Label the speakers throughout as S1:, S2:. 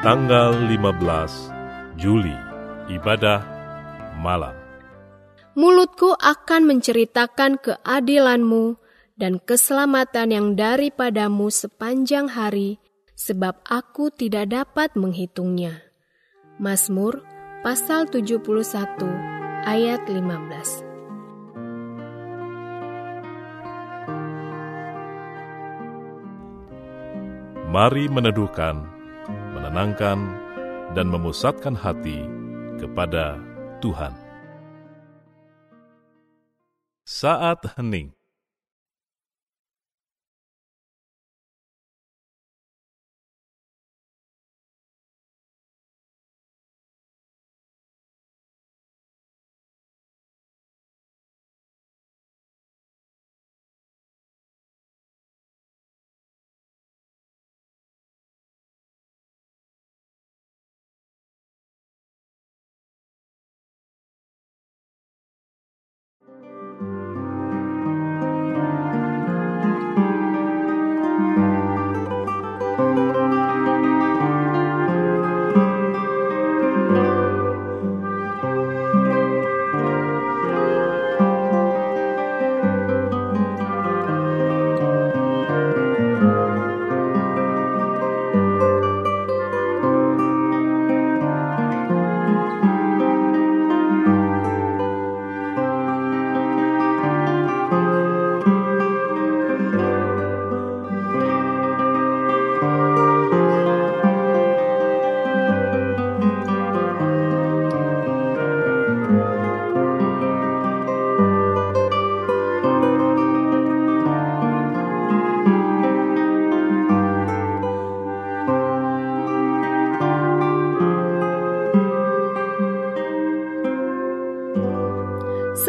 S1: tanggal 15 Juli, ibadah malam.
S2: Mulutku akan menceritakan keadilanmu dan keselamatan yang daripadamu sepanjang hari, sebab aku tidak dapat menghitungnya. Mazmur pasal 71 ayat 15.
S1: Mari meneduhkan, menenangkan, dan memusatkan hati kepada Tuhan. Saat hening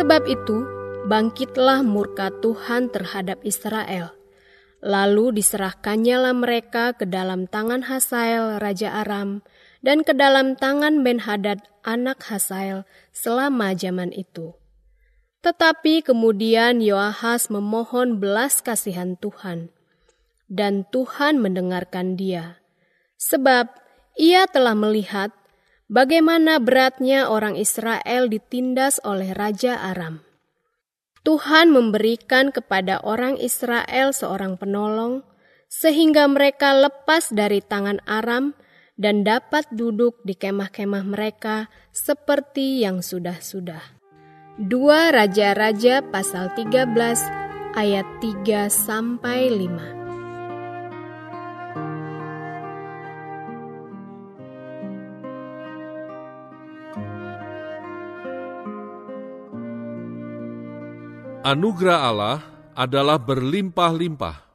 S2: Sebab itu, bangkitlah murka Tuhan terhadap Israel. Lalu diserahkannya mereka ke dalam tangan Hasael, Raja Aram, dan ke dalam tangan Ben-Hadad, anak Hasael, selama zaman itu. Tetapi kemudian Yoahas memohon belas kasihan Tuhan, dan Tuhan mendengarkan dia. Sebab ia telah melihat bagaimana beratnya orang Israel ditindas oleh Raja Aram. Tuhan memberikan kepada orang Israel seorang penolong, sehingga mereka lepas dari tangan Aram dan dapat duduk di kemah-kemah mereka seperti yang sudah-sudah. Dua Raja-Raja pasal 13 ayat 3 sampai 5.
S3: Anugerah Allah adalah berlimpah-limpah,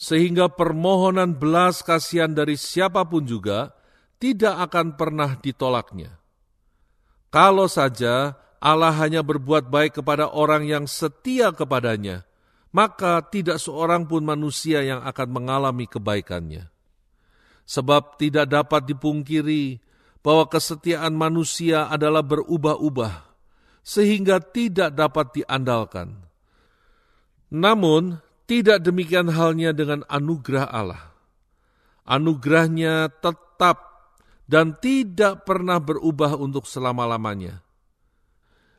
S3: sehingga permohonan belas kasihan dari siapa pun juga tidak akan pernah ditolaknya. Kalau saja Allah hanya berbuat baik kepada orang yang setia kepadanya, maka tidak seorang pun manusia yang akan mengalami kebaikannya. Sebab tidak dapat dipungkiri bahwa kesetiaan manusia adalah berubah-ubah, sehingga tidak dapat diandalkan. Namun, tidak demikian halnya dengan anugerah Allah. Anugerahnya tetap dan tidak pernah berubah untuk selama-lamanya.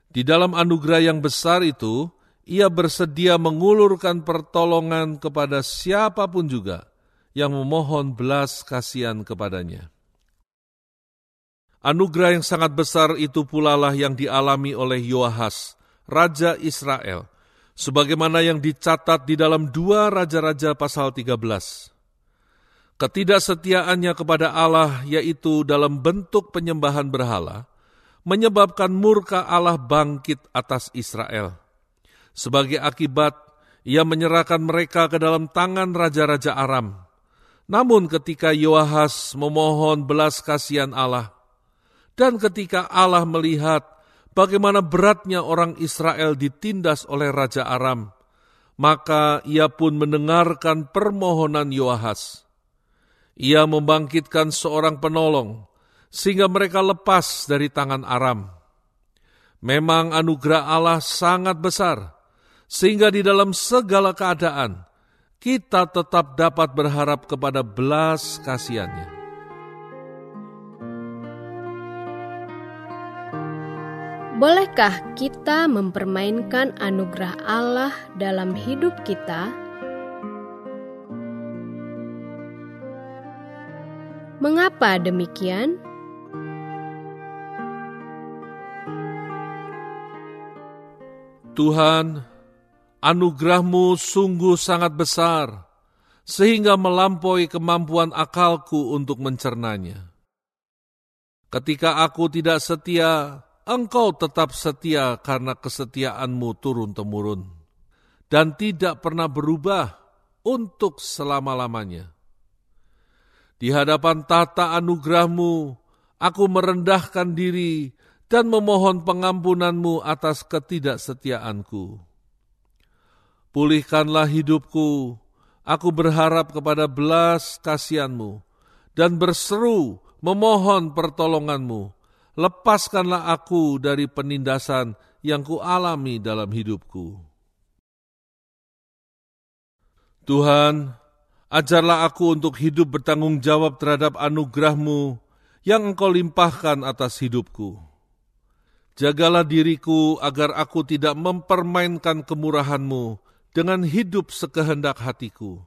S3: Di dalam anugerah yang besar itu, ia bersedia mengulurkan pertolongan kepada siapa pun juga yang memohon belas kasihan kepadanya. Anugerah yang sangat besar itu pula lah yang dialami oleh Yoahas, Raja Israel, sebagaimana yang dicatat di dalam dua Raja-Raja pasal 13. Ketidaksetiaannya kepada Allah, yaitu dalam bentuk penyembahan berhala, menyebabkan murka Allah bangkit atas Israel. Sebagai akibat, ia menyerahkan mereka ke dalam tangan raja-raja Aram. Namun ketika Yoahas memohon belas kasihan Allah, dan ketika Allah melihat bagaimana beratnya orang Israel ditindas oleh Raja Aram, maka ia pun mendengarkan permohonan Yoahas. Ia membangkitkan seorang penolong, sehingga mereka lepas dari tangan Aram. Memang anugerah Allah sangat besar, sehingga di dalam segala keadaan, kita tetap dapat berharap kepada belas kasihannya.
S2: Bolehkah kita mempermainkan anugerah Allah dalam hidup kita? Mengapa demikian?
S3: Tuhan, anugerahmu sungguh sangat besar, sehingga melampaui kemampuan akalku untuk mencernanya. Ketika aku tidak setia, engkau tetap setia karena kesetiaanmu turun-temurun, dan tidak pernah berubah untuk selama-lamanya. Di hadapan tata anugerahmu, aku merendahkan diri dan memohon pengampunanmu atas ketidaksetiaanku. Pulihkanlah hidupku, aku berharap kepada belas kasihanmu, dan berseru memohon pertolonganmu. Lepaskanlah aku dari penindasan yang kualami dalam hidupku. Tuhan, Ajarlah aku untuk hidup bertanggung jawab terhadap anugerahmu yang engkau limpahkan atas hidupku. Jagalah diriku agar aku tidak mempermainkan kemurahanmu dengan hidup sekehendak hatiku.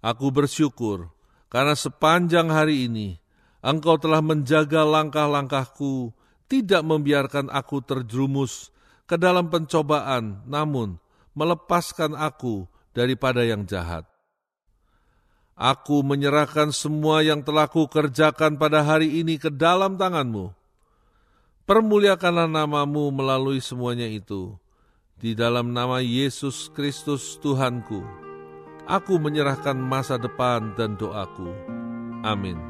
S3: Aku bersyukur karena sepanjang hari ini engkau telah menjaga langkah-langkahku, tidak membiarkan aku terjerumus ke dalam pencobaan, namun melepaskan aku daripada yang jahat. Aku menyerahkan semua yang telah kukerjakan pada hari ini ke dalam tanganmu. Permuliakanlah namamu melalui semuanya itu. Di dalam nama Yesus Kristus Tuhanku, aku menyerahkan masa depan dan doaku. Amin.